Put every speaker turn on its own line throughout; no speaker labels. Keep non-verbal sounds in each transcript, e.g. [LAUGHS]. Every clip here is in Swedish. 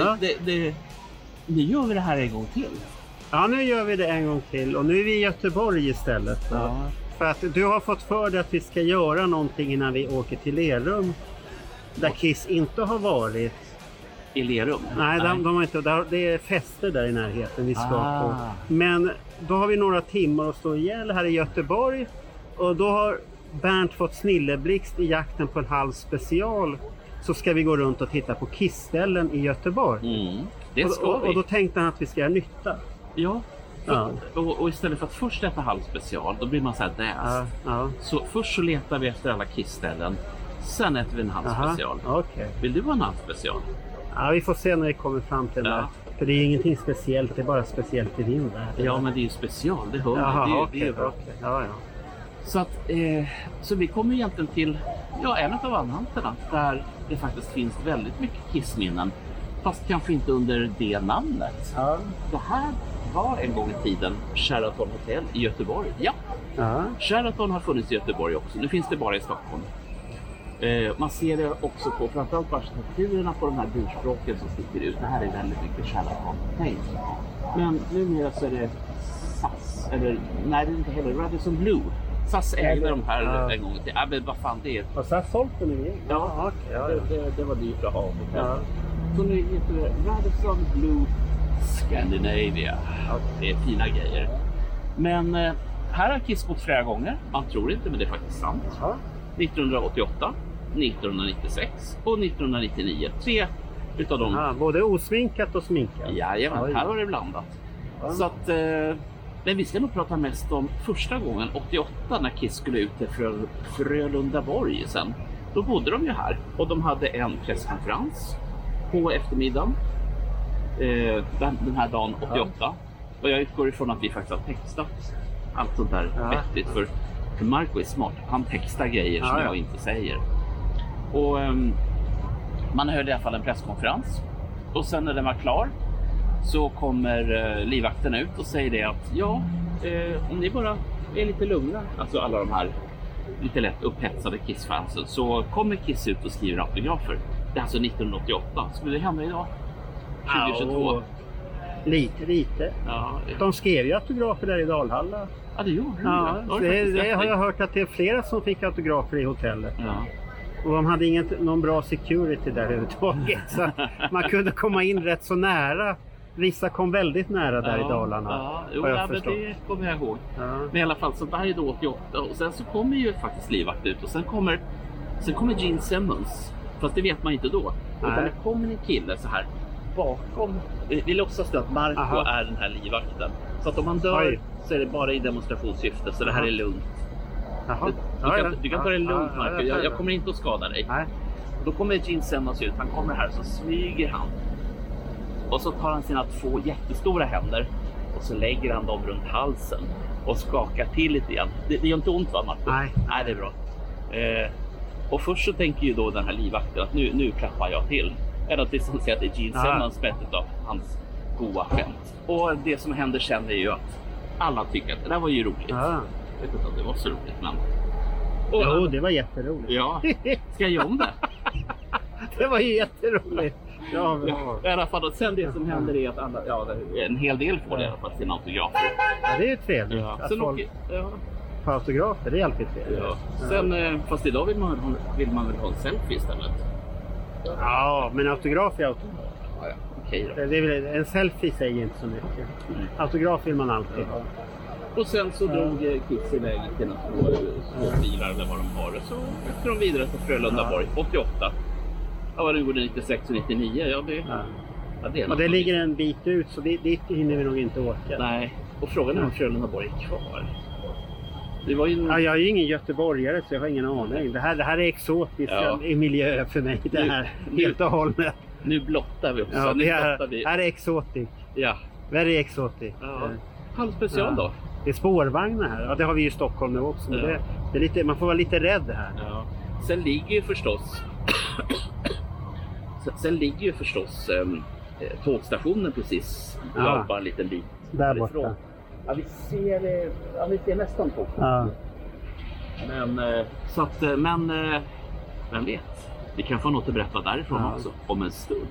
Ja.
Det, det, nu gör vi det här en gång till.
ja, nu gör vi det en gång till och nu är vi i Göteborg istället.
Ja.
För att du har fått för dig att vi ska göra någonting innan vi åker till Lerum. Där Kiss inte har varit.
I Lerum?
Nej, De, de har inte, där, det är fester där i närheten vi ska
Ah.
på. Men då har vi några timmar att stå ihjäl här i Göteborg. Och då har Bernt fått snilleblixt i jakten på en halv special. Så ska vi gå runt och titta på Kiss-ställen i Göteborg.
Mm, det
och,
ska
och,
vi.
och då tänkte han att vi ska göra nytta.
Ja.
Ja.
Och, och istället för att först äta halv special, då blir man så här
Ja,
däst.
ja.
Så först så letar vi efter alla Kiss-ställen. Sen äter vi en halv
Aha,
special.
okej.
Vill du ha en halv special?
Ja, vi får se när vi kommer fram till det.
Ja.
För det är ingenting speciellt, det är bara speciellt i din värld.
Ja, men det är ju special. Det hör
Jaha.
Det,
okej.
det är bra.
okej. Ja, ja.
Så, att, eh, så vi kommer egentligen till ja, en av anhalterna där det faktiskt finns väldigt mycket Kissminnen. Fast kanske inte under det namnet.
Ja.
Det här var en gång i tiden Sheraton Hotel i Göteborg. Ja,
ja.
Sheraton har funnits i Göteborg också. Nu finns det bara i Stockholm. Eh, man ser det också på framförallt bara strukturerna på de här burspråken som sticker ut. Det här är väldigt mycket Sheraton Hotel. Men numera så är det SAS, eller nej det är inte heller Radisson Blue. SAS ägde de här
Ja.
en gång tiden. Ja, men vad fan det är.
Har sålt den igen?
Ja,
ja,
det,
ja.
det, det var dyrt att ha.
Ja.
Så nu heter det Radisson Blue Scandinavia. Det är fina grejer. Men eh, här har Kiss gått flera gånger. Man tror inte, men det är faktiskt sant.
Ja.
1988, 1996 och 1999. Tre utav dem.
Ja, både osminkat och sminkat?
Jajamän, här har det blandat.
Ja.
Så att, eh, men vi ska nog prata mest om första gången, 88, när Kiss skulle ut till Frö, Frölundaborg sen. Då bodde de ju här och de hade en presskonferens på eftermiddagen. Eh, den, den här dagen 88. Och jag utgår ifrån att vi faktiskt har textat allt sånt där
Ja.
vettigt. För, för Marco är smart. Han textar grejer som
Ja, ja.
jag inte säger. Och ehm, man höll i alla fall en presskonferens. Och sen när den var klar så kommer eh, livvakten ut och säger det att ja, eh, om ni bara är lite lugna, alltså alla de här lite lätt upphetsade Kiss-fansen, så kommer Kiss ut och skriver autografer. Det är alltså 1988. Skulle det hända idag? 2022?
Ja, Lite, lite.
Ja,
De skrev ju autografer där i Dalhalla.
ja det gjorde de
Ja, det,
faktiskt
det
rätt
har jag hört att det är flera som fick autografer i hotellet.
Ja.
Och de hade inget, någon bra security där överhuvudtaget. Så man kunde komma in rätt så nära. Vissa kom väldigt nära där i Dalarna.
Ja, jo,
jag
ja, men det kommer jag ihåg.
Ja.
Men i alla fall, så där är då 88 och sen så kommer ju faktiskt livvakt ut och sen kommer, sen kommer Gene Simmons. Fast det vet man inte då. Utan
Nej.
det kommer en kille så här bakom. Vi, vi låtsas nu att Marco
Aha.
är den här livvakten. Så att om han dör
Oj.
så är det bara i demonstrationssyfte. Så det här
Aha.
är lugnt. Du, du,
Ja,
kan,
ja.
du kan ta det
Ja,
lugnt
ja,
Marco.
ja,
Jag,
ja.
jag kommer inte att skada dig.
Nej.
Då kommer Gene Simmons ut. Han kommer här så smyger han. Och så tar han sina två jättestora händer och så lägger han dem runt halsen. och skakar till lite grann. Det, det gör inte ont va Marco?
Nej.
Nej, det är bra. Eh, och först så tänker ju då den här livvakten att nu, nu klappar jag till. Ända tills han ser att det är Gene. Simmons som ätit av hans goa skämt. Och det som händer sen är ju att alla tycker att det där var ju roligt.
Ja.
Jag vet inte om det var så roligt men... Och,
Jo, det var jätteroligt.
Ja, [LAUGHS] ska jag göra om det?
det var ju jätteroligt. Ja, men-
I alla fall, och sen det som händer är att alla, ja, en hel del får i alla fall sina autografer.
ja, det är ju trevligt
Ja.
att
Sen
folk
åker, ja,
får autografer. Det är alltid trevligt.
ja. Sen, eh, fast idag vill man, vill man väl ha en selfie istället?
Ja, men autograf är autograf.
Ja, ja. Okej då.
Det är väl, en selfie säger inte så mycket. Autograf vill man alltid ha.
Och sen så drog eh, Kiss iväg några små, små bilar eller vad de har. Så åkte de vidare till Frölundaborg 88. Ja, vad gjorde 96 och 99. Ja, det,
Ja.
ja, det
det ligger en bit ut så dit, dit hinner vi nog inte åka.
Nej, och frågan är om Frölundaborg är kvar. Det var ju.
Ja, jag är ju ingen göteborgare så jag har ingen aning. Det här, det här är exotisk
Ja.
i miljö för mig. Det här
nu-
helt och hållet.
Nu blottar vi också.
Ja, det är,
blottar vi.
här är exotic.
Ja.
Very exotic.
ja. Halvspecial då.
Det är spårvagnar här. Ja, det har vi ju i Stockholm nu också.
Ja.
det, det är lite, man får vara lite rädd här.
Ja. Sen ligger ju förstås sen, ligger ju förstås um, tågstationen precis
Ja.
ja. bara en liten bit
Där
härifrån.
borta.
Ja, vi ser, eh, ja, vi ser nästan tågstationen.
Ja.
Men, eh, så att, eh, men eh, vem vet? Vi kan få något att berätta därifrån
Ja.
också om en stund.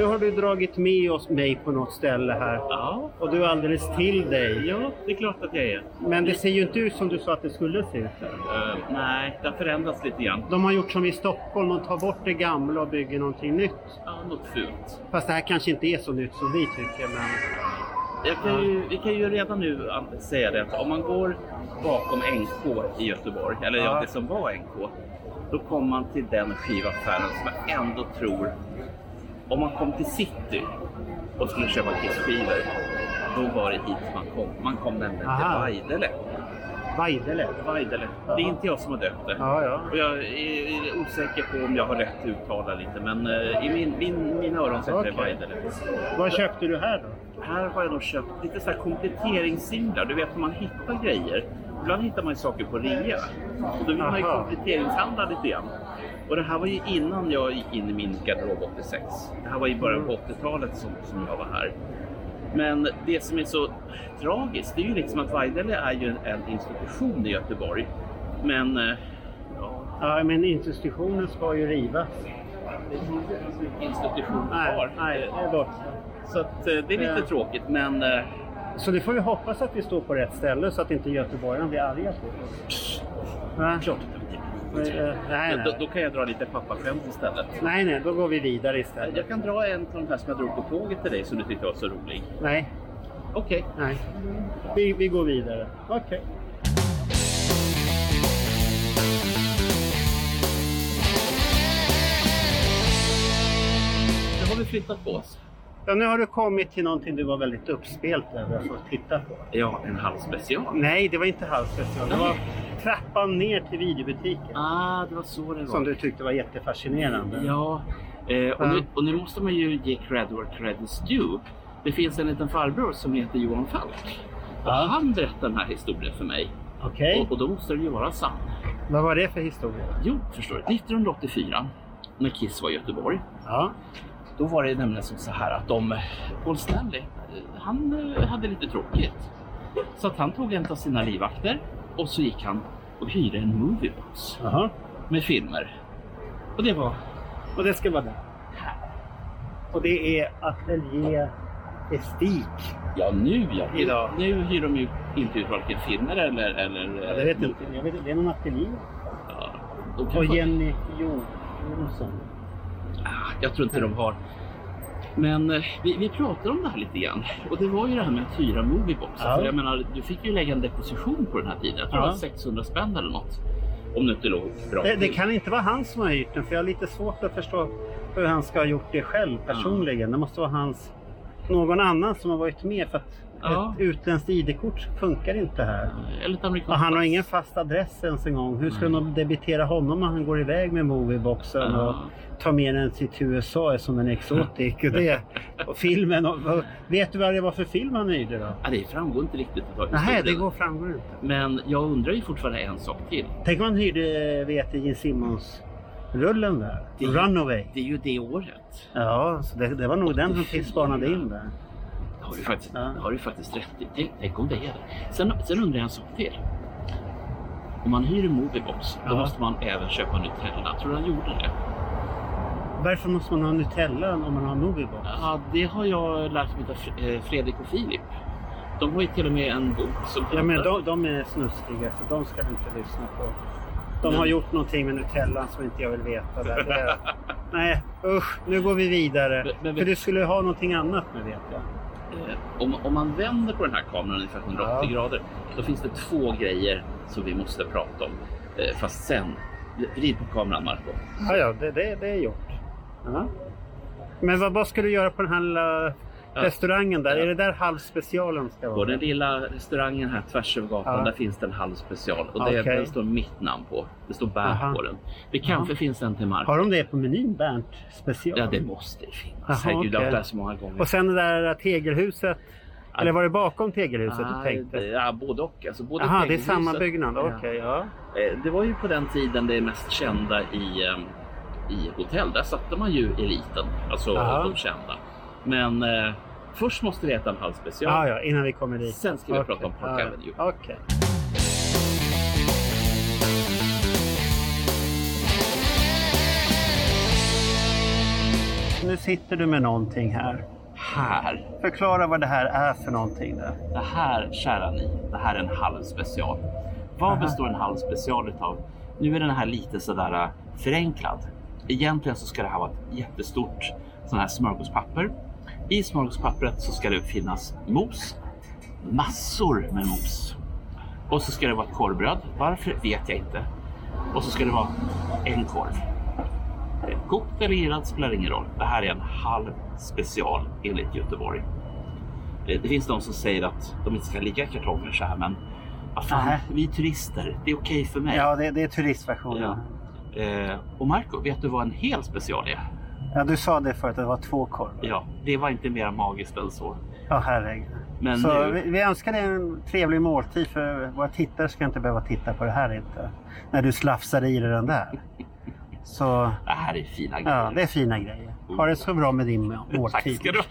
Nu har du dragit med oss mig på något ställe här.
Ja,
Och du är alldeles till dig.
ja, det är klart att jag är.
Men det ser ju inte ut som du sa att det skulle se ut.
Eh, nej, det har förändrats lite grann.
De har gjort som i Stockholm. De tar bort det gamla och bygger någonting nytt.
Ja, något fult.
Fast det här kanske inte är så nytt som vi tycker. Men...
Kan ju, vi kan ju redan nu säga det att om man går bakom NK i Göteborg, eller. Ja. det som var NK, då kommer man till den skivaffären som jag ändå tror, om man kom till City och skulle köpa Kiss-skivor, då var det hit man kom. Man kom nämligen
Aha.
till Vajdele.
Vajdele.
Vajdele. Det är inte jag som har döpt det.
Ja, ja.
Och jag är osäker på om jag har rätt uttala lite, men eh, i min, min, mina öron så heter det. Vajdele.
Vad köpte du här då?
Här har jag nog köpt lite så här kompletteringssinglar. Du vet man hittar grejer. Ibland hittar man saker på rea. Och då vill man ju
Aha.
kompletteringshandla lite grann. Och det här var ju innan jag gick in i min garderob 86. Det här var i början på 80-talet som, som jag var här. Men det som är så tragiskt, det är ju liksom att Vajdele är ju en, en institution i Göteborg. Men eh, ja,
Ja, men institutionen ska ju rivas.
det institution
Nej,
kvar.
nej, det är bort.
Så att, eh, det är lite
Ja.
tråkigt, men eh,
Så det får vi hoppas att vi står på rätt ställe så att inte göteborgarna blir arga på oss.
Klart
Nej,
Men Då,
nej.
då kan jag dra lite pappaskämt istället.
nej, nej, då går vi vidare istället.
Jag kan dra en av de här som jag drog på tåget till dig som du tyckte var så rolig.
Nej,
Okej.
nej. Vi, vi går vidare. Okej.
Nu har vi flyttat på oss.
Ja, nu har du kommit till någonting du var väldigt uppspelt över att få titta på.
Ja, en halv special.
Nej, det var inte halvspecial. Det var trappan ner till videobutiken.
Ah, det var så det var.
Som du tyckte var jättefascinerande.
Ja, eh, och, nu, och nu måste man ju ge cred where cred is due. Det finns en liten farbror som heter Johan Falk. Och
Ja.
han berättade den här historien för mig.
Okej.
Och, och då måste den ju vara sann.
Vad var det för historia?
Jo, förstår du. 1984, när Kiss var i Göteborg,
Ja.
Då var det nämligen så här att de, Paul Stanley, han eh, hade lite tråkigt. Så att han tog en av sina livvakter och så gick han och hyrde en moviebox
Jaha.
med filmer. Och det var,
Och det ska vara där. Och det är ateljé Estik.
ja nu ja,
Idag.
nu hyr de ju inte ut varken filmer eller... eller
Ja, det vet jag inte. Jag vet, inte. det är någon ateljé.
Ja,
Och Jenny Jo- Jonsson.
Ah, Jag tror inte de har. Men eh, vi, vi pratade om det här lite grann. Och det var ju det här med att hyra movieboxar.
Ja.
För jag menar, du fick ju lägga en deposition på den här tiden. Jag tror det var 600 spänn eller något. Om det inte låg bra
Det, det
till.
kan inte vara han som har hyrt den för jag har lite svårt att förstå hur han ska ha gjort det själv personligen. Det måste vara hans någon annan som har varit med för att
Ja.
ett utländskt ID-kort funkar inte här. Och han har ingen fast adress ens en gång. Hur ska de debitera honom när han går iväg med Movieboxen
Ja.
och tar med den till USA som en exotik? och, [LAUGHS] det, och filmen. Och, och, vet du vad det var för film han hyrde då?
Ja, det framgår inte riktigt
Nej, det går framgår inte.
Men jag undrar ju fortfarande en sak till.
Tänk om han hyrde vet, Gene Simmons-rullen där.
Det-
Runaway.
Det är ju det året.
Ja, så det, det var nog den som spanade in där.
Har du faktiskt,
Ja.
har du faktiskt rätt i. Tänk, tänk om det är det. Sen, sen undrar jag en sak till. Om man hyr en Moviebox, då
Ja.
måste man även köpa Nutella. Tror du han gjorde det?
Varför måste man ha Nutella om man har Moviebox?
Ja, det har jag lärt mig av eh, Fredrik och Filip. De har ju till och med en bok som
Ja, men de, de är snuskiga så de ska du inte lyssna på. De har gjort någonting med Nutellan som inte jag vill veta. Där. Det. [LAUGHS] Nej, usch. Nu går vi vidare.
Men- men-
För du skulle ha någonting annat nu vet jag.
Eh, Om, om man vänder på den här kameran ungefär 180
Ja.
grader, då finns det två grejer som vi måste prata om. Eh, Fast sen, vrid på kameran Marco.
Ja, ja det, det, det är gjort. Ja. Men vad, vad ska du göra på den här lilla
Ja.
restaurangen där?
Ja.
Är det där halvspecialen ska
På
vara?
den lilla restaurangen här tvärs över gatan,
Ja.
där finns det en halv special. Och det, den står mitt namn på. Det står Bernt
Aha.
på den. Det kanske finns en till Marco.
Har de det på menyn, Bernt special?
Ja, det måste det finnas.
Jaha,
Herregud, jag har så många gånger.
Och sen det där tegelhuset. Eller var det bakom tegelhuset
Ah,
du tänkte?
Ja, både och. Alltså, både
Jaha, det är samma byggnad.
Ja.
Okej, ja.
Eh, Det var ju på den tiden det mest kända i, ehm, i hotell. Där satte man ju eliten, alltså
Aha.
de kända. Men eh, först måste vi äta en halv special.
Ja, ja, innan vi kommer dit.
Sen ska vi
Okej,
prata om Park
ja,
Avenue.
Okej. Nu sitter du med någonting här.
Här,
Förklara vad det här är för någonting. Där.
det här kära ni, det här är en halv special. Vad
Aha.
består en halv special utav? Nu är den här lite sådär eh, förenklad. Egentligen så ska det här vara ett jättestort sån här smörgåspapper. I smörgåspappret så ska det finnas mos, massor med mos. Och så ska det vara ett korvbröd. Varför vet jag inte. Och så ska det vara en korv. Kokt eller grillad spelar ingen roll. Det här är en halv special enligt Göteborg. Eh, Det finns de som säger att de inte ska ligga i kartonger så här, men vad fan, vi är turister. Det är okej för mig.
Ja, det, det är turistversionen.
Ja. Eh, och Marco, vet du vad en hel special är?
Ja, du sa det förut att det var två korvar.
Ja, det var inte mer magiskt än så.
Ja, herregud.
Men
Så
nu,
vi, vi önskar dig en trevlig måltid för våra tittare ska inte behöva titta på det här inte. När du slafsar i dig den där. [LAUGHS] Så
det här är fina grejer.
ja, det är fina grejer. Ha det så bra med din måltid.
Tack ska du ha.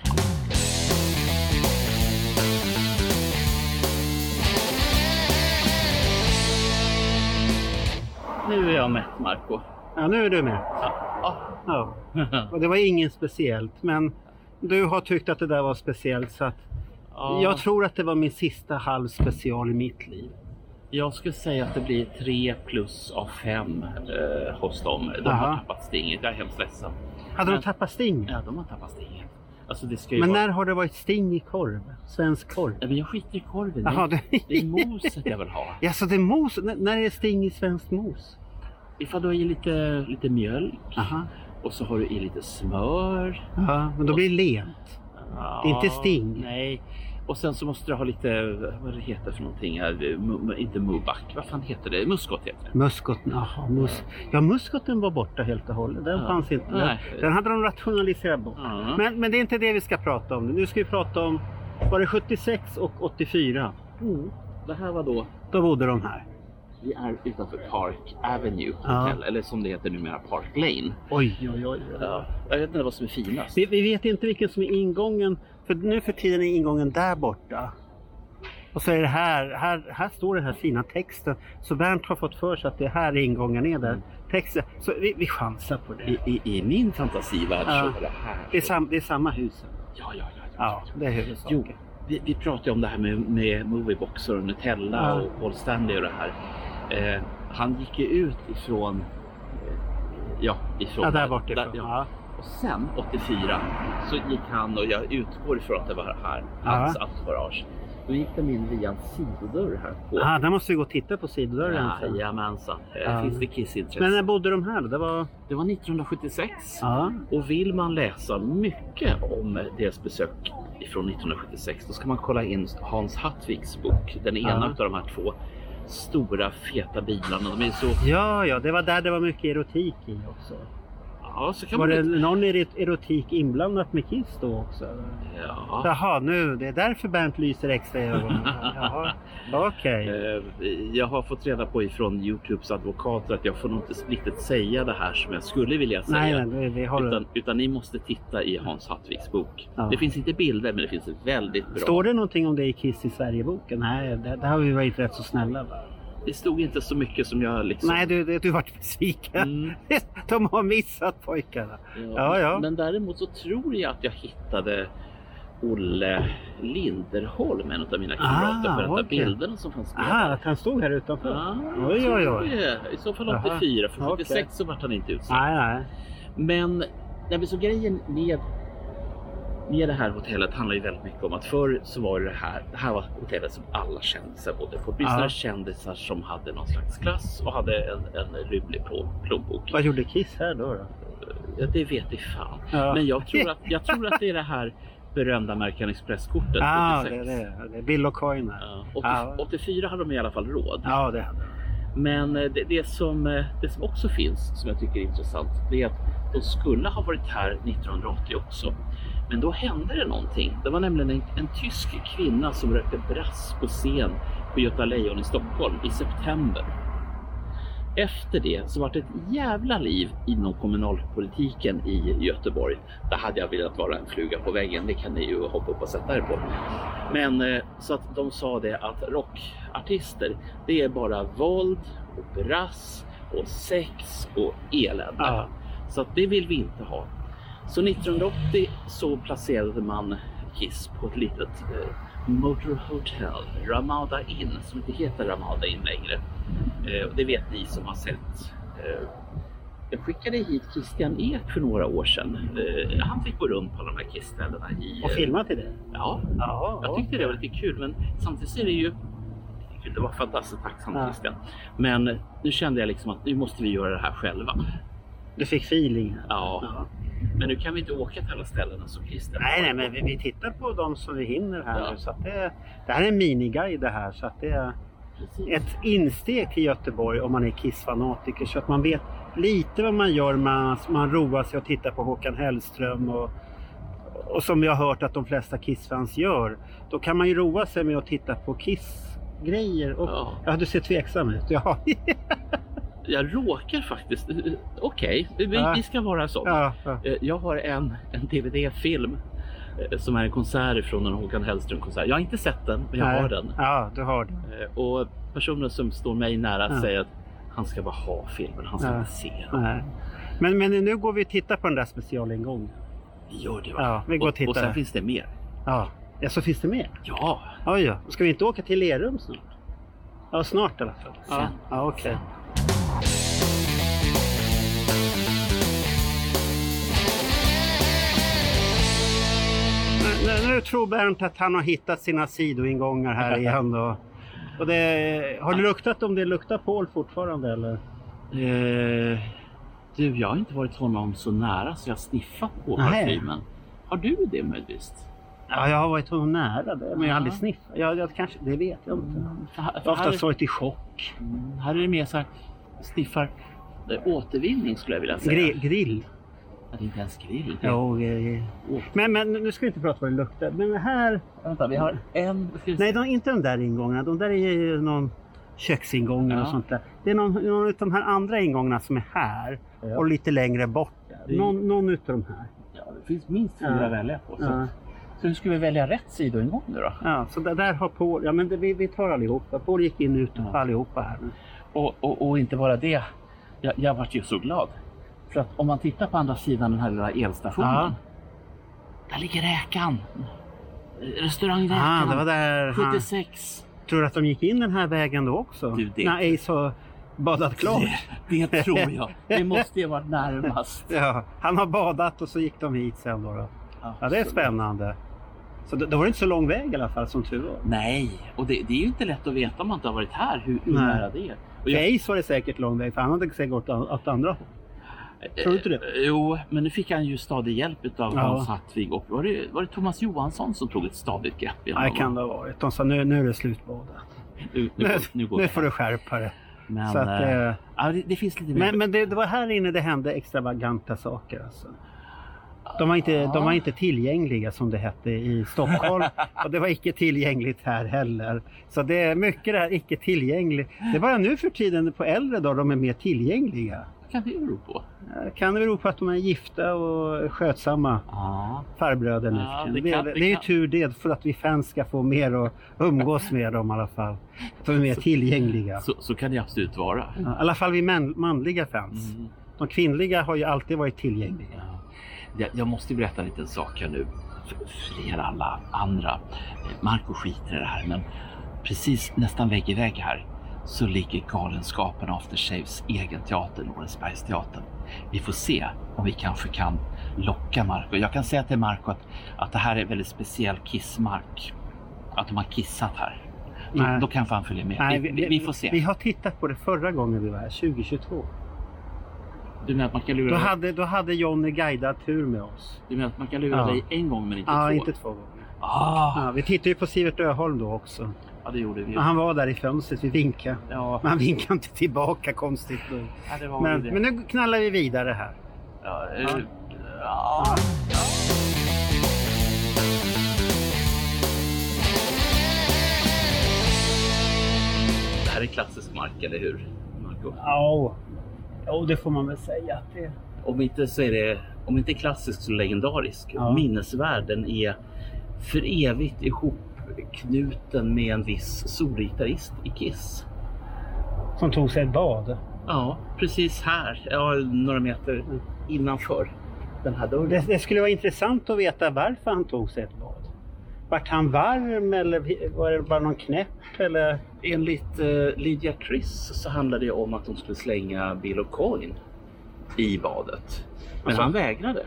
Nu är jag mätt Marco.
Ja, nu är du med.
Ja.
Ja. [LAUGHS] Och det var inget speciellt, men du har tyckt att det där var speciellt så att
Ja.
jag tror att det var min sista halv special i mitt liv.
Jag skulle säga att det blir 3 plus av 5 eh, hos dem. De
Aha.
har tappat stinget. Jag är hemskt ledsen.
Hade de
Men-
tappat sting?
Ja, de har tappat stinget. Alltså
Men
vara...
när har det varit sting i korv? Svensk korv?
Nej, men jag skiter i korven.
Jaha,
det,
det-
är moset jag vill ha. [LAUGHS]
Ja, så det är mos? N- när är det sting i svenskt mos?
Ifall du har i lite, lite mjölk
Aha.
och så har du i lite smör.
Ja, men då blir det lent.
Ja,
Det är inte sting.
Nej. Och sen så måste du ha lite, vad det heter för någonting här. Inte mubak, vad fan heter det? Muskot heter det.
Muskot, jaha, mus. Ja, muskoten var borta helt och hållet. Den
Ja.
fanns inte. Den, den hade de rationaliserat bort.
Ja.
Men, men det är inte det vi ska prata om. Nu ska vi prata om, var det 76 och 84?
Det här var då,
Då bodde de här.
Vi är utanför Park Avenue
Ja.
Hotel, eller som det heter numera Park Lane.
Oj, oj, oj.
Ja. Jag vet inte vad som är finast.
Vi, vi vet inte vilken som är ingången. För nu för tiden är ingången där borta. Och så är det här, här, här står den här fina texten. Så Bernt har fått för sig att det är här ingången är där. Texten. Så vi, vi chansar på det.
I, i, I min fantasivärld
Ja.
så är det här.
Det är, sam, det är samma hus.
Ja, ja, ja.
Ja, det är huvudsaken.
Jo, vi, vi pratade om det här med, med Movieboxer och Nutella
Ja.
och Paul Stanley och det här. Eh, han gick ju ut ifrån... Eh, ja, ifrån...
Ja, där bortifrån.
där- ja.
Ja.
Och sen 84 så gick han och jag utgår ifrån att det var här, hans entourage. Då gick de in via en sidodörr här på.
Ah, där måste vi gå och titta på sidodörren. sen.
Jajamensan. Här
Ja.
finns det kissintresse.
Men när bodde de här? Det var...
Det var 1976.
Ja.
Och vill man läsa mycket om deras besök från 1976 då ska man kolla in Hans Hattviks bok. Den ena
Ja.
av de här två stora feta bilarna, De är så...
Ja, ja, det var där det var mycket erotik i också.
Ja, så kan
Var
man...
det någon erot- erotik inblandat med Kiss då också?
Ja.
Jaha, nu, det är därför Bernt lyser extra i ögonen. [LAUGHS] Jaha, okej.
Eh, Jag har fått reda på ifrån Youtubes advokater att jag får nog inte riktigt säga det här som jag skulle vilja säga.
Nej, nej, det har
Utan, utan ni måste titta i Hans Hattviks bok.
Ja.
Det finns inte bilder men det finns väldigt bra.
Står det någonting om det i Kiss i Sverige-boken? Nej, det, där har vi varit rätt så snälla. Va?
Det stod inte så mycket som jag liksom...
Nej, du, du, du vart besviken.
Mm. [LAUGHS]
De har missat pojkarna. Ja, ja.
Men däremot så tror jag att jag hittade Olle Linderholm, en av mina kamrater,
Ah,
för att
okej.
bilderna som fanns med. Där.
att han stod här utanför?
Ja,
oj, oj, oj.
I så fall
Jaha.
84, för
Okej.
76 så vart han inte utsedd.
Nej, nej.
Men, nej, men så grejen med, med det här hotellet handlar ju väldigt mycket om att förr så var det här, det här var hotellet som alla kändisar bodde på. Åtminstone
Ja.
kändisar som hade någon slags klass och hade en, en rymlig plå- plånbok.
Vad gjorde Kiss här då? då?
Ja, det vet i fan.
Ja.
Men jag tror, att, jag tror att det är det här berömda American Express-kortet.
Ja, det
76.
är det. Det är Bill och Coin.
Ja, 80,
Ja.
84 hade de i alla fall råd.
Ja, det hade
Men eh, det, det, som, eh, det som också finns, som jag tycker är intressant, det är att de skulle ha varit här 1980 också. Men då hände det någonting. Det var nämligen en, en tysk kvinna som rökte brass på scen på Göta Lejon i Stockholm i september. Efter det så var det ett jävla liv inom kommunalpolitiken i Göteborg. Där hade jag velat vara en fluga på väggen. Det kan ni ju hoppa upp och sätta er på. Men eh, så att de sa det att rockartister, det är bara våld och brass och sex och elände.
Ja.
Så att det vill vi inte ha. Så 1980 så placerade man Kiss på ett litet eh, Motor Hotel, Ramada Inn, som inte heter Ramada Inn längre. Eh, och det vet ni som har sett. Eh, jag skickade hit Christian Ek för några år sedan. Eh, han fick gå runt på de här Kiss-ställena i...
Och
eh,
filma till det?
Ja,
Ja,
jag tyckte det var lite kul, men samtidigt är det ju. Det var fantastiskt tacksamt
Ja.
Christian. Men nu kände jag liksom att nu måste vi göra det här själva.
Du fick feeling?
Ja.
Ja.
Men nu kan vi inte åka till alla ställena som Christian.
Nej, nej, men vi, vi tittar på de som vi hinner här
Ja.
nu. Så det, det här är en miniguide det här. Så att det är
Precis.
ett insteg till Göteborg om man är Kiss-fanatiker. Så att man vet lite vad man gör. Man, man roar sig och tittar på Håkan Hellström. Och, och som vi har hört att de flesta Kiss-fans gör. Då kan man ju roa sig med att titta på Kiss-grejer. Och,
Ja.
ja. du ser tveksam ut. Ja, [LAUGHS]
Jag råkar faktiskt... Okej, vi,
Ja.
vi ska vara så.
ja, ja.
Eh, Jag har en, en DVD-film eh, som är en konsert från en Håkan Hellström-konsert. Jag har inte sett den, men jag
Nej.
har den.
Ja, du har det.
Eh, Och personer som står mig nära
Ja.
säger att han ska bara ha filmen, han ska
Ja.
inte se den.
Men, men nu går vi och tittar på den där specialingången.
Gör det va?
Ja, vi går och tittar.
Och sen finns det mer.
Ja. ja, så finns det mer?
Ja,
Oj, ja. Ska vi inte åka till Lerum snart? Ja, snart i alla fall. Ja,
Sen.
ja okej. Nu, nu, nu tror Bernt att han har hittat sina sidoingångar här [LAUGHS] igen. Och, och det, har du luktat om det luktar Paul fortfarande eller?
Eh, du, jag har inte varit honom så nära så jag sniffat på parfymen. Har du det möjligtvis?
Ja, jag har varit honom nära det, men jag har aldrig sniffat. Jag, jag, kanske, det vet jag inte.
För här,
Jag har oftast varit i chock.
är, här är det mer så här, sniffar eh, återvinning skulle jag vilja säga.
Grill. grill.
Ja, Det är inte ens grill. Det
Jo, eh,
Åh.
men, men nu ska vi inte prata vad det luktar. Men här...
Vänta, vi har en... Vi.
Nej, de, inte de där ingångarna. De där är ju någon köksingångar och
Ja.
sånt där. Det är någon, någon av de här andra ingångarna som är här
Ja.
och lite längre bort. Där.
Det
Någon, någon utav de här.
Ja, det finns minst fyra
Ja.
att välja på. Så,
Ja.
så hur ska vi välja rätt sidoingång nu då?
Ja, så där, där har Paul... Ja, men det, vi, vi tar allihopa. Paul gick in och ut
Ja.
allihopa här nu.
Och, och, och inte bara det. Jag, jag vart ju så glad. För att om man tittar på andra sidan den här lilla elstationen.
Ja.
Där ligger räkan. Restaurangräkan.
Ah, det var där han...
76.
Tror du att de gick in den här vägen då också?
Du, det-
När Ace har badat klart?
Det, det tror jag. [LAUGHS] Det måste ju ha varit närmast.
Ja, han har badat och så gick de hit sen då. då. Ja, det är spännande. Så då, då var det inte så lång väg i alla fall som tur var.
Nej, och det, det är ju inte lätt att veta om man inte har varit här hur, hur nära det är. Och
För
jag-
Ace var det säkert lång väg för han hade säkert gått åt åt andra håll. Tror du inte det?
Eh, Jo, men nu fick han ju stadig hjälp av
Ja.
Hans Hartvig och var det, var det Thomas Johansson som tog ett stadigt grepp?
Nej, kan det ha varit. De sa nu, nu är det slutbadat.
Nu, nu,
Nu,
nu
nu får du skärpa dig.
Men,
att,
eh,
eh,
ja, det, det finns lite.
Men, men det, det var här inne det hände extravaganta saker. Alltså. De, var inte, de var inte tillgängliga som det hette i Stockholm [LAUGHS] och det var icke tillgängligt här heller. Så det är mycket det här icke tillgängligt. Det är bara nu för tiden på äldre dagar de är mer tillgängliga.
Kan det bero på?
Eh, Kan det bero på att de är gifta och skötsamma
Ja,
farbröder nu
Ja, det kan-
det,
det
det är ju tur det för att vi fans ska få mer att umgås med dem i alla fall. Så vi är mer tillgängliga.
så, så kan det absolut vara.
Ja, I alla fall vi män, manliga fans.
Mm.
De kvinnliga har ju alltid varit tillgängliga.
Ja. Jag, måste berätta en liten sak här nu för, er alla andra. Marco skiter i det här, men precis nästan vägg i vägg här så ligger Galenskapen After Shaves egen teater, Norensbergsteatern. Vi får se om vi kanske kan locka Marco. Jag kan säga till Marco att, att det här är väldigt speciell kissmark. Att de har kissat här. Då, då kanske han följer med.
Nej,
vi, vi, vi får se.
Vi har tittat på det förra gången vi var här, 2022.
Du menar att man kan lura,
Då hade, då hade Johnny guidad tur med oss.
du menar att man kan lura
Ja.
dig en gång men inte
Ja,
två?
inte två gånger.
Ah,
Ja, vi tittade ju på Sivert Öholm då också.
Ja, det gjorde vi.
Ja, han var där i fönstret, vi vinkade.
Ja,
Men han vinkade inte tillbaka konstigt nog.
ja,
Men, men nu knallar vi vidare här.
Ja, eh, ja. Det här är klassisk mark, eller hur? Marco?
Ja, oh, det får man väl säga att det
Om inte så är det, om inte klassisk så legendarisk.
Ja.
Minnesvärd. Den är för evigt ihopknuten med en viss solgitarrist i Kiss.
som tog sig ett bad.
Ja, precis här. Ja, några meter innanför den här dörren.
Det, det skulle vara intressant att veta varför han tog sig ett bad. Vart han varm eller var det bara någon knäpp? Eller?
Enligt eh, Lydia Chris så handlade det om att de skulle slänga Bill O'Coin i badet. Men
Alltså?
han vägrade.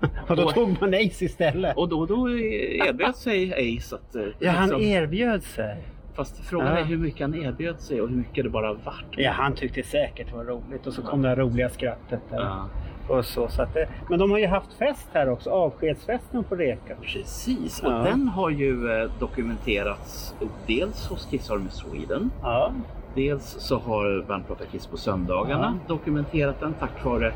[LAUGHS]
Och då tog man Ace istället.
Och då, då erbjöd sig Ace att... eh,
Ja, han
liksom-
erbjöd sig.
Fast frågan
Ja.
är hur mycket han erbjöd sig och hur mycket det bara vart.
Ja, han tyckte säkert det var roligt och så kom det här roliga skrattet där.
Ja,
Och så, så att det, men de har ju haft fest här också, avskedsfesten på Reka.
precis, och
Ja.
den har ju eh, dokumenterats dels hos Kiss Army Sweden.
Ja.
Dels så har Bandprata Kiss på söndagarna dokumenterat den tack vare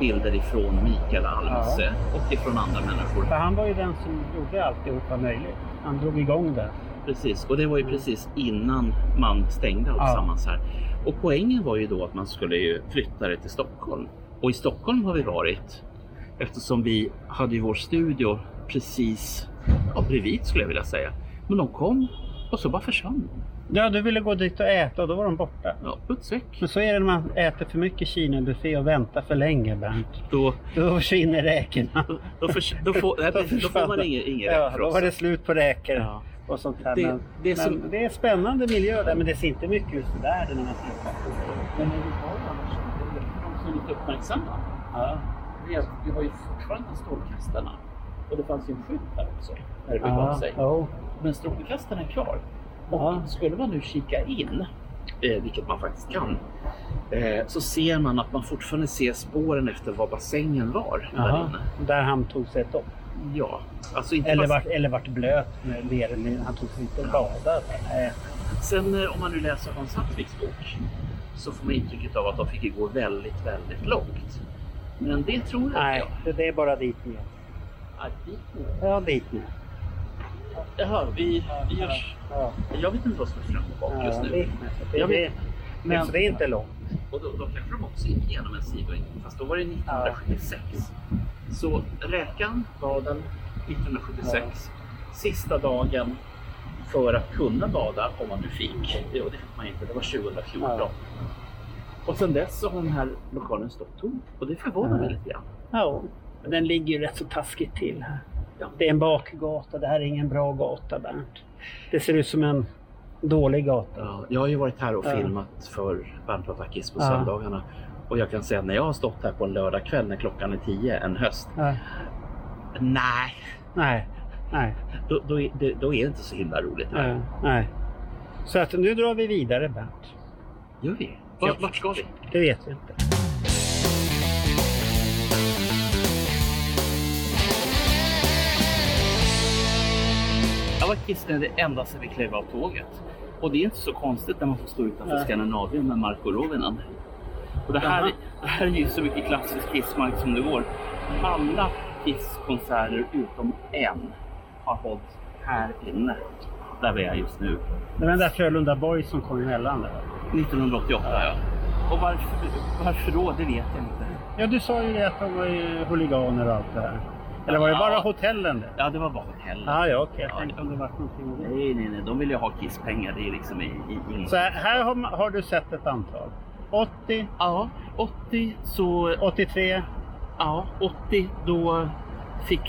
bilder ifrån Mikael Almse och ifrån andra människor.
För han var ju den som gjorde alltihopa möjligt. Han drog igång det.
Precis, och det var ju precis innan man stängde alltsammans här. Och poängen var ju då att man skulle ju flytta det till Stockholm. Och i Stockholm har vi varit eftersom vi hade ju vår studio precis ja, bredvid skulle jag vilja säga. Men de kom och så bara försvann de.
Ja, du ville gå dit och äta och då var de borta.
Ja, puts väck.
Men så är det när man äter för mycket Kina-buffé och väntar för länge, Bernt.
Då,
Då försvinner räkorna.
då, då, förs- då, får, nej, [LAUGHS]
Då
får man ingen, ingen
Ja,
för
då var det slut på räkor
Ja.
och sånt här.
Det-
men,
det är
men
som-
det är spännande miljö där, men det ser inte mycket ut där när man tittar det.
Men vi har ju annars, de som är lite uppmärksamma,
Ja.
det är att vi har ju fortfarande strålkastarna. Och det fanns ju en skylt här också, när det begav
Ja,
sig.
jo.
Men strålkastarna är kvar. Och
Ja.
skulle man nu kika in, eh, vilket man faktiskt kan, eh, så ser man att man fortfarande ser spåren efter var bassängen var där
Jaha.
inne.
Där han tog sig ett dopp.
Ja, alltså inte
Eller vart, eller vart blöt med mer mindre. Han tog sig inte och badade. Nej.
Sen eh, om man nu läser Hans Hartvigs bok så får man intrycket av att de fick gå väldigt, väldigt långt. Men det tror inte
Nej,
jag.
det- det är bara dit ner.
Nej, dit nu.
Ja, dit ner.
Jaha, vi, vi görs.
Ja,
Jag vet inte vad som är fram och bak just nu.
det,
Jag vet. Men-
så det är inte långt.
Och då, då kanske de också gick igenom en sidoing, fast då var det 1976. Så räkan var den 1976. Sista dagen för att kunna bada om man nu fick. Och det fick man inte, det var 2014.
Ja.
Och sen dess så har den här lokalen stått tom. Och det förvånar mig lite grann.
Ja, den ligger ju rätt så taskigt till här.
Ja.
Det är en bakgata. Det här är ingen bra gata, Bernt. Det ser ut som en dålig gata.
Ja, jag har ju varit här och
Ja.
filmat för Bandprata Kiss på
Ja.
söndagarna. Och jag kan säga att när jag har stått här på en lördagkväll när klockan är 10 en höst.
Ja.
Nej,
Nej, Nej.
då, då, då är det inte så himla roligt.
Nej. Nej. Så att nu drar vi vidare Bernt.
Gör vi? Vart, vart ska vi?
Det vet vi inte.
Var kissnödig ända sedan vi klev av tåget. Och det är inte så konstigt när man får stå utanför
Nej.
Skandinavien med Marco Rovinen. Och det här, det här är ju så mycket klassisk Kissmark som det går. Alla Kiss-konserter utom en har hållits här inne. Där vi är just nu.
Det var den där Frölunda Boys som kom emellan där.
1988 ja. Och varför, varför då? Det vet jag inte.
Ja, du sa ju det att de var ju huliganer och allt det här. Eller var det bara
Ja.
hotellen?
Ja, det var bara hotellen.
Ah, ja, okej. Jag
Ja.
tänkte om det var någonting.
Nej, nej, nej. De vill ju ha Kiss-pengar. Det är liksom i, i, inget.
Så här, här har, har du sett ett antal. 80,
Ja, 80 så
83.
Ja, 80 då fick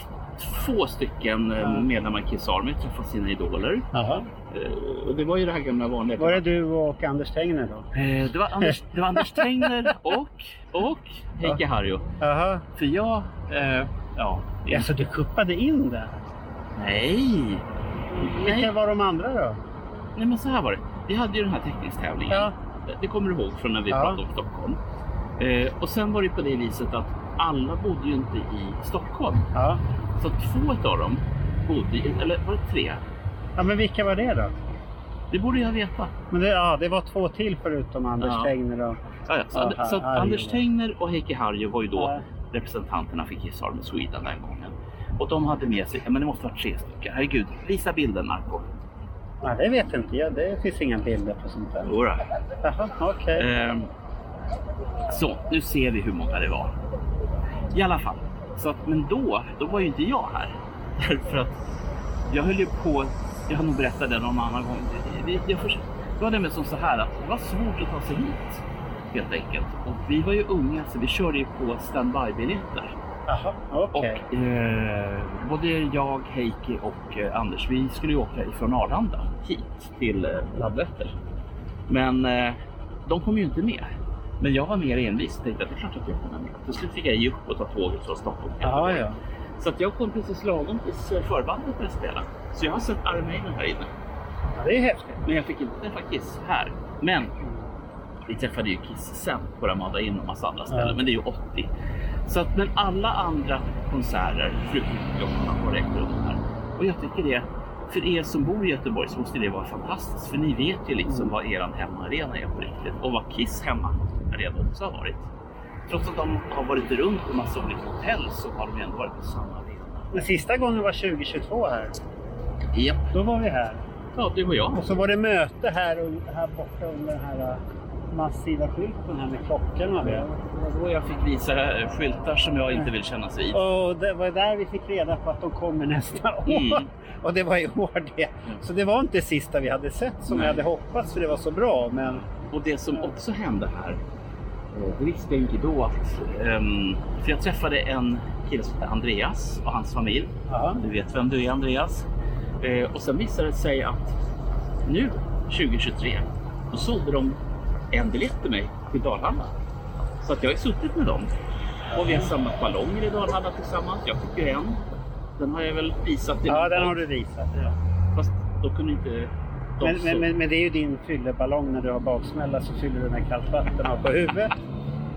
två stycken eh,
Ja.
medlemmar i Kiss Army träffa sina idoler.
Jaha.
Eh, Och det var ju det här gamla vanliga.
Var det du och Anders Tegner då?
Eh, det, var Anders, det var Anders Tegner [LAUGHS] och, och Heikki Harjo.
Jaha.
För jag... Eh, ja. det-
Alltså du kuppade in där?
Nej!
Vilka
Nej,
var de andra då?
nej, men så här var det. Vi hade ju den här teckningstävlingen.
Ja.
Det kommer du ihåg från när vi
Ja.
pratade om Stockholm. Eh, och sen var det på det viset att alla bodde ju inte i Stockholm.
Ja.
Så två av dem bodde i, eller var det tre?
Ja, men vilka var det då?
Det borde jag veta.
Men det, ja, det var två till förutom Anders
Ja.
Tegner och...
Ja, ja. Så,
Ja,
så. Anders Tegner och Heikki Harjo var ju då. Representanterna för Kiss Army Sweden den gången. Och de hade med sig, ja, men det måste vara tre stycken. Herregud, visa bilden Marco.
Nej, det vet inte jag. Det finns inga bilder på sånt där.
Jodå.
Jaha, okej.
Ehm, så, nu ser vi hur många det var. I alla fall. Så att, men då, då var ju inte jag här. [LAUGHS] Därför att jag höll ju på, jag har nog berättat det någon annan gång. Det, jag förs- det var nämligen som så här att det var svårt att ta sig hit. Helt enkelt. Och vi var ju unga så vi körde ju på standby-biljetter.
Okej.
Och eh, både jag, Heikki och eh, Anders, vi skulle ju åka ifrån Arlanda hit till eh, Landvetter. Men eh, de kom ju inte med. Men jag var mer envis och tänkte att det är klart att jag kommer med. Till slut fick jag ge upp och ta tåget från Stockholm till
Ja.
Så att jag kom precis lagom tills eh, förbandet började spela. Så jag har sett Iron Maiden här inne.
ja. Det är häftigt.
Men jag fick inte träffa Kiss här. Men vi träffade ju Kiss sen på Ramada Inn och massa andra ställen.
Ja.
Men det är ju 80. Så att, men alla andra konserter, förutom Jockarna, har ägt rum här. Och jag tycker det, för er som bor i Göteborg så måste det vara fantastiskt. För ni vet ju liksom
Mm.
vad er hemmaarena är på riktigt. Och vad Kiss hemmaarena också har varit. Trots att de har varit runt i massa olika hotell så har de ändå varit på samma arena.
Men sista gången var 2022 här.
Japp,
Då var vi här.
ja det var jag.
Och så var det möte här, och, här borta under den här äh, massiva skylten här med klockorna. det.
Det var då jag fick visa skyltar som jag inte vill kännas vid.
Och det var där vi fick reda på att de kommer nästa år.
Mm. [LAUGHS]
Och det var i år det. Så det var inte sista vi hade sett som
Nej.
vi hade hoppats för det var så bra. Men
Och det som också hände här, eh, det visste jag inte då att... ehm, för jag träffade en kille som heter Andreas och hans familj.
ja,
Du vet vem du är Andreas. Eh, och sen visade det sig att nu 2023, då sålde de en biljett till mig till Dalhalla. Så att jag har suttit med dem. Och vi har samlat ballonger i Dalhalla tillsammans. Jag fick ju en. Den har jag väl visat. i
ja den har du visat. Ja.
Fast då kunde inte
Men,
så-
men, men, men det är ju din fylleballong när du har baksmälla så fyller du med kallt vatten och på huvudet.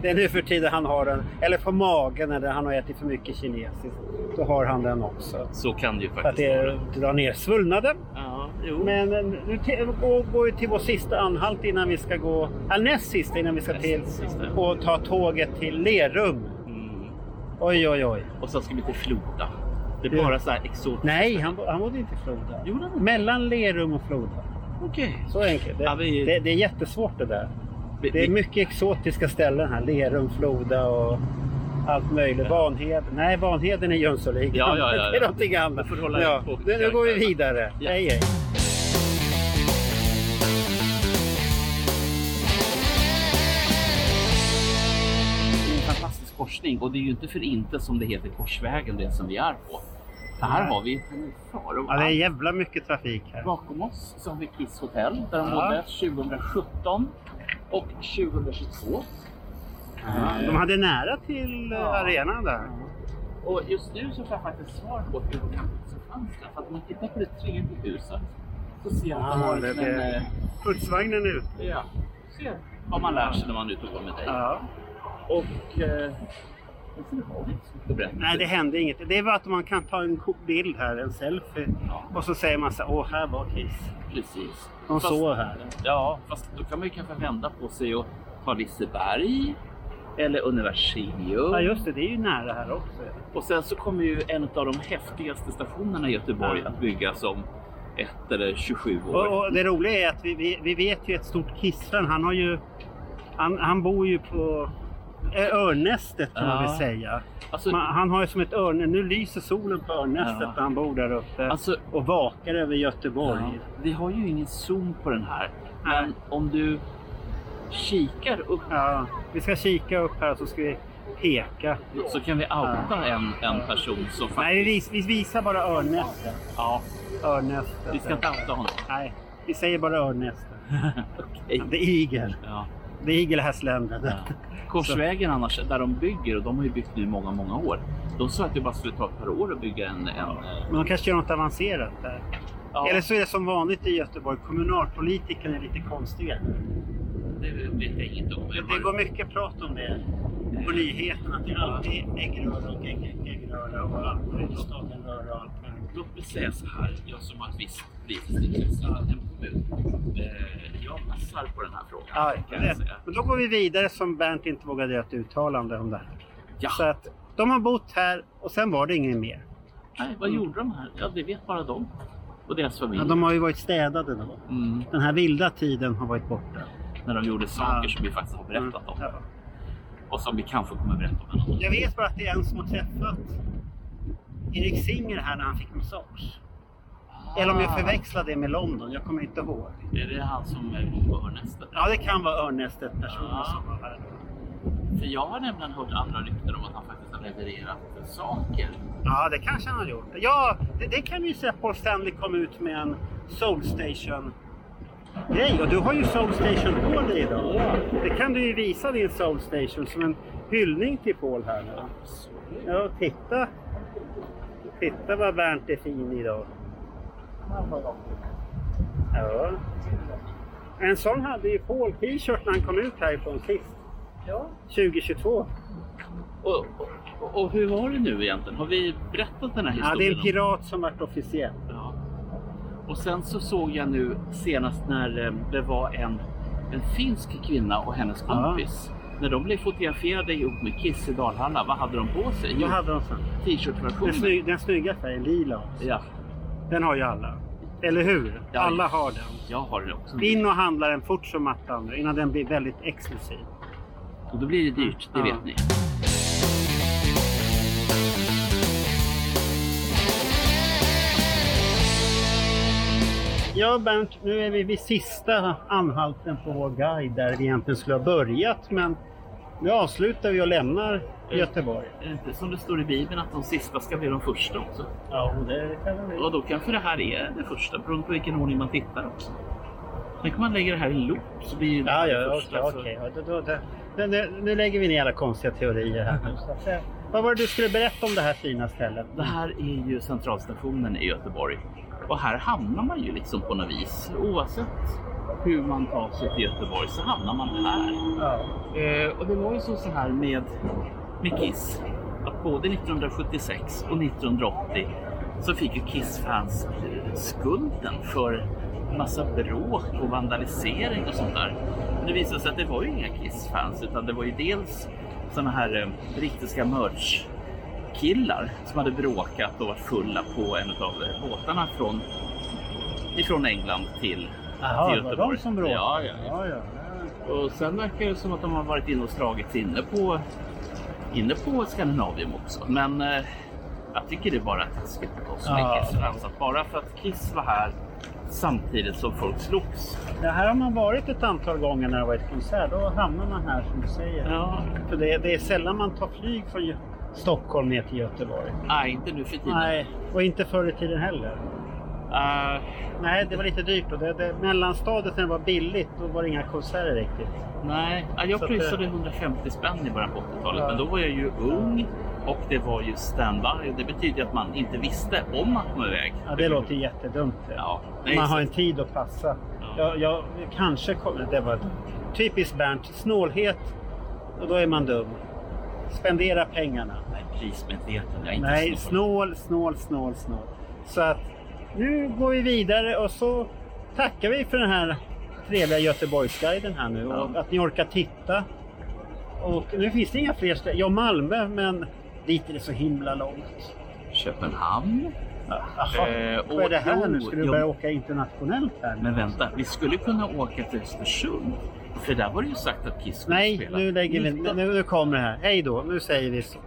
Det är nu för tiden han har den, eller på magen när han har ätit för mycket kinesiskt. Då har han den också.
Så kan det ju
För att
faktiskt
det
vara.
drar ner svullnaden.
Ja, jo.
Men eh, nu går, vi till vår sista anhalt innan vi ska gå, ja, näst sista innan vi ska
Näst
till
sista.
och ta tåget till Lerum.
Mm.
Oj, oj, oj.
Och sen ska vi till Floda. Det är
Ja.
bara så här exotiskt.
Nej, han, han bodde inte i Floda.
Inte?
Mellan Lerum och Floda.
Okej.
Så enkelt. Det,
Ja, vi-
det, det är jättesvårt det där.
Vi-
Det är mycket exotiska ställen här. Lerum, Floda och allt möjligt. Vanheden. Nej, Vanheden är Jönssonligan.
Ja, ja, ja, ja. [LAUGHS]
Det är någonting annat. Ja. Nu, nu går vi vidare.
Ja.
Hej, hej.
Korsning och det är ju inte för inte som det heter Korsvägen, det som vi är på. För här har vi
Ja, det är jävla mycket trafik här.
Bakom oss så har vi Kiss Hotel där de
Ja.
bodde 2017 och 2022.
Ja, de hade nära till eh,
Ja.
arenan där.
Och just nu så får jag faktiskt svar på hur det fanns där. För att om man tittar på det tredje huset så ser jag att de har
det,
liksom en...
det,
eh,
putsvagnen ute.
Ja, ser vad man lär sig när man är ute och går med dig. Och... Eh.
Nej, det hände inget. Det är bara att man kan ta en bild här, en selfie.
Ja.
Och så säger man så här, åh, här var Kiss.
Precis.
De sov här.
Ja, fast då kan man ju kanske vända på sig och ta Liseberg. Eller Universium.
Ja, just det. Det är ju nära här också.
Och sen så kommer ju en av de häftigaste stationerna i Göteborg
Ja.
att byggas om ett eller 27 år.
Och, och det roliga är att vi, vi, vi vet ju ett stort Kiss-fan. Han har ju... Han, han bor ju på Örnästet kan man
Ja.
väl säga.
Alltså,
Man, han har ju som ett örn... Nu lyser solen på Örnästet
Ja.
när han bor där uppe.
Alltså-
och vakar över Göteborg.
ja, vi har ju ingen zoom på den här. Men om du kikar upp
Ja, vi ska kika upp här så ska vi peka.
så kan vi outa en, en person som faktiskt...
Nej, vi, vi visar bara Örnästet.
Ja,
Örnästet.
vi ska inte outa honom.
Nej, vi säger bara Örnästet. [LAUGHS]
Okej.
Det är igel.
Ja.
Det är igelhästländer.
Ja. Korsvägen annars, där de bygger, och de har ju byggt nu i många, många år. De sa att det bara skulle ta ett par år att bygga en... en eh,
Men de kanske gör något avancerat där.
ja,
Eller så är det som vanligt i Göteborg. Kommunalpolitikerna är lite konstiga.
det vet jag inget om.
Det, går mycket prat om det på nyheterna. Att det alltid är äggröra och ägg, ägg, äggröra och allt. Röra och allt möjligt.
Låt mig säga så här, jag som har ett visst politiskt intresse en kommun. Eh, passar på den här frågan.
Ja,
säga.
Men då går vi vidare som Bernt inte vågade göra ett uttalande om det här.
Ja.
Så att de har bott här och sen var det inget mer.
Nej, vad gjorde de här? Ja, det vet bara de. Och deras familj.
Ja, de har ju varit städade då.
mm,
Den här vilda tiden har varit borta.
när de gjorde saker
Ja.
som vi faktiskt har berättat om.
Ja.
Och som vi kanske kommer att berätta om en annan
Jag vet bara att det är en som har träffat Erik Singer här när han fick massage. Eller om jag förväxlar det med London, jag kommer inte ihåg.
Är det han som är på Örnästet?
Ja, det kan vara Örnästet personen
Ja.
som var här.
För jag har nämligen hört andra rykten om att han faktiskt har levererat saker.
Ja, det kanske han har gjort. Ja, det, det kan vi ju säga. Paul Stanley kom ut med en Soul Station grej och du har ju Soul Station på dig idag. Det kan du ju visa din Soul Station som en hyllning till Paul här nu. Ja, titta. Titta vad Bernt är fin idag. Ja. En sån hade ju Paul t-shirt när han kom ut härifrån sist.
Ja.
2022.
Och, och, och hur var det nu egentligen? Har vi berättat den här
Ja,
historien?
det är en pirat som varit officiell.
Ja. Och sen så såg jag nu senast när eh, det var en, en finsk kvinna och hennes
Ja.
kompis. När de blev fotograferade ihop med Kiss i Dalhalla, vad hade de på sig?
Vad hade de sen? Den,
T-shirt-versionen.
sny den snygga färgen, lila också.
Ja,
Den har ju alla. Eller hur?
Ja.
Alla har den.
jag har det också.
In och handla den fort som attan innan den blir väldigt exklusiv.
Och då blir det dyrt, det
Ja.
vet ni.
Ja Bernt, nu är vi vid sista anhalten på vår guide där vi egentligen skulle ha börjat men nu avslutar vi och lämnar Göteborg.
Är det inte som det står i Bibeln att de sista ska bli de första också?
Ja, det kan det bli.
Och då kanske det här är det första, beroende på vilken ordning man tittar också. Tänk om man lägger det här i loop så blir det
Ja,
det
ja,
första,
okej.
så-
okej. Ja, då- då- nu- Nu, nu lägger vi ner alla konstiga teorier här. eh, Vad var det du skulle berätta om det här fina stället?
Det här är ju centralstationen i Göteborg. Och här hamnar man ju liksom på något vis. Oavsett hur man tar sig till Göteborg så hamnar man här.
Ja.
Eh, och det var ju så, så här med, med Kiss. Att både 1976 och 1980 så fick ju Kiss-fans skulden för massa bråk och vandalisering och sånt där. Men det visade sig att det var ju inga Kiss-fans utan det var ju dels såna här eh, brittiska merch killar som hade bråkat och varit fulla på en av båtarna från ifrån England till,
Jaha,
till
det var
Göteborg.
de som bråkade?
Ja, ja, ja.
ja, ja.
Och sen verkar det som att de har varit inne och slagits inne på, inne på Skandinavium också. Men eh, jag tycker det är bara taskigt mot oss
Ja.
Att bara för att Kiss var här samtidigt som folk slogs.
Ja, här har man varit ett antal gånger när det varit konsert. Då hamnar man här som du säger.
Ja.
För det, det är sällan man tar flyg från Stockholm ner till Göteborg.
Nej, inte nu för tiden.
Nej, och inte förr i tiden heller.
Eh,
Nej, det var lite dyrt. Och det, det, mellanstadiet när det var billigt, då var det inga konserter riktigt.
nej, Ja, jag pröjsade 150 spänn i början på 80-talet.
Ja.
Men då var jag ju ung och det var ju standby. Det betyder att man inte visste om man var iväg.
Ja, det låter jättedumt.
Ja, nej,
Man har en tid att passa.
Ja.
Jag, jag kanske kommer... Det var typiskt Bernt. Snålhet. Och då är man dum. Spendera pengarna.
Nej, prismedveten. Jag är inte
Nej,
snål.
snål, snål, snål, snål. Så att nu går vi vidare och så tackar vi för den här trevliga Göteborgsguiden här nu och att ni orkar titta. Och nu finns det inga fler ställen. Ja, Malmö, men dit är det så himla långt.
Köpenhamn.
Jaha,
Eh,
vad är det här nu? Ska du börja åka internationellt här?
Men vänta, vi skulle kunna åka till Östersund. För där var det ju sagt att Kiss skulle
Nej,
spela.
nu lägger vi...
19.
Nu, nu kommer det här. Hej då, nu säger vi så.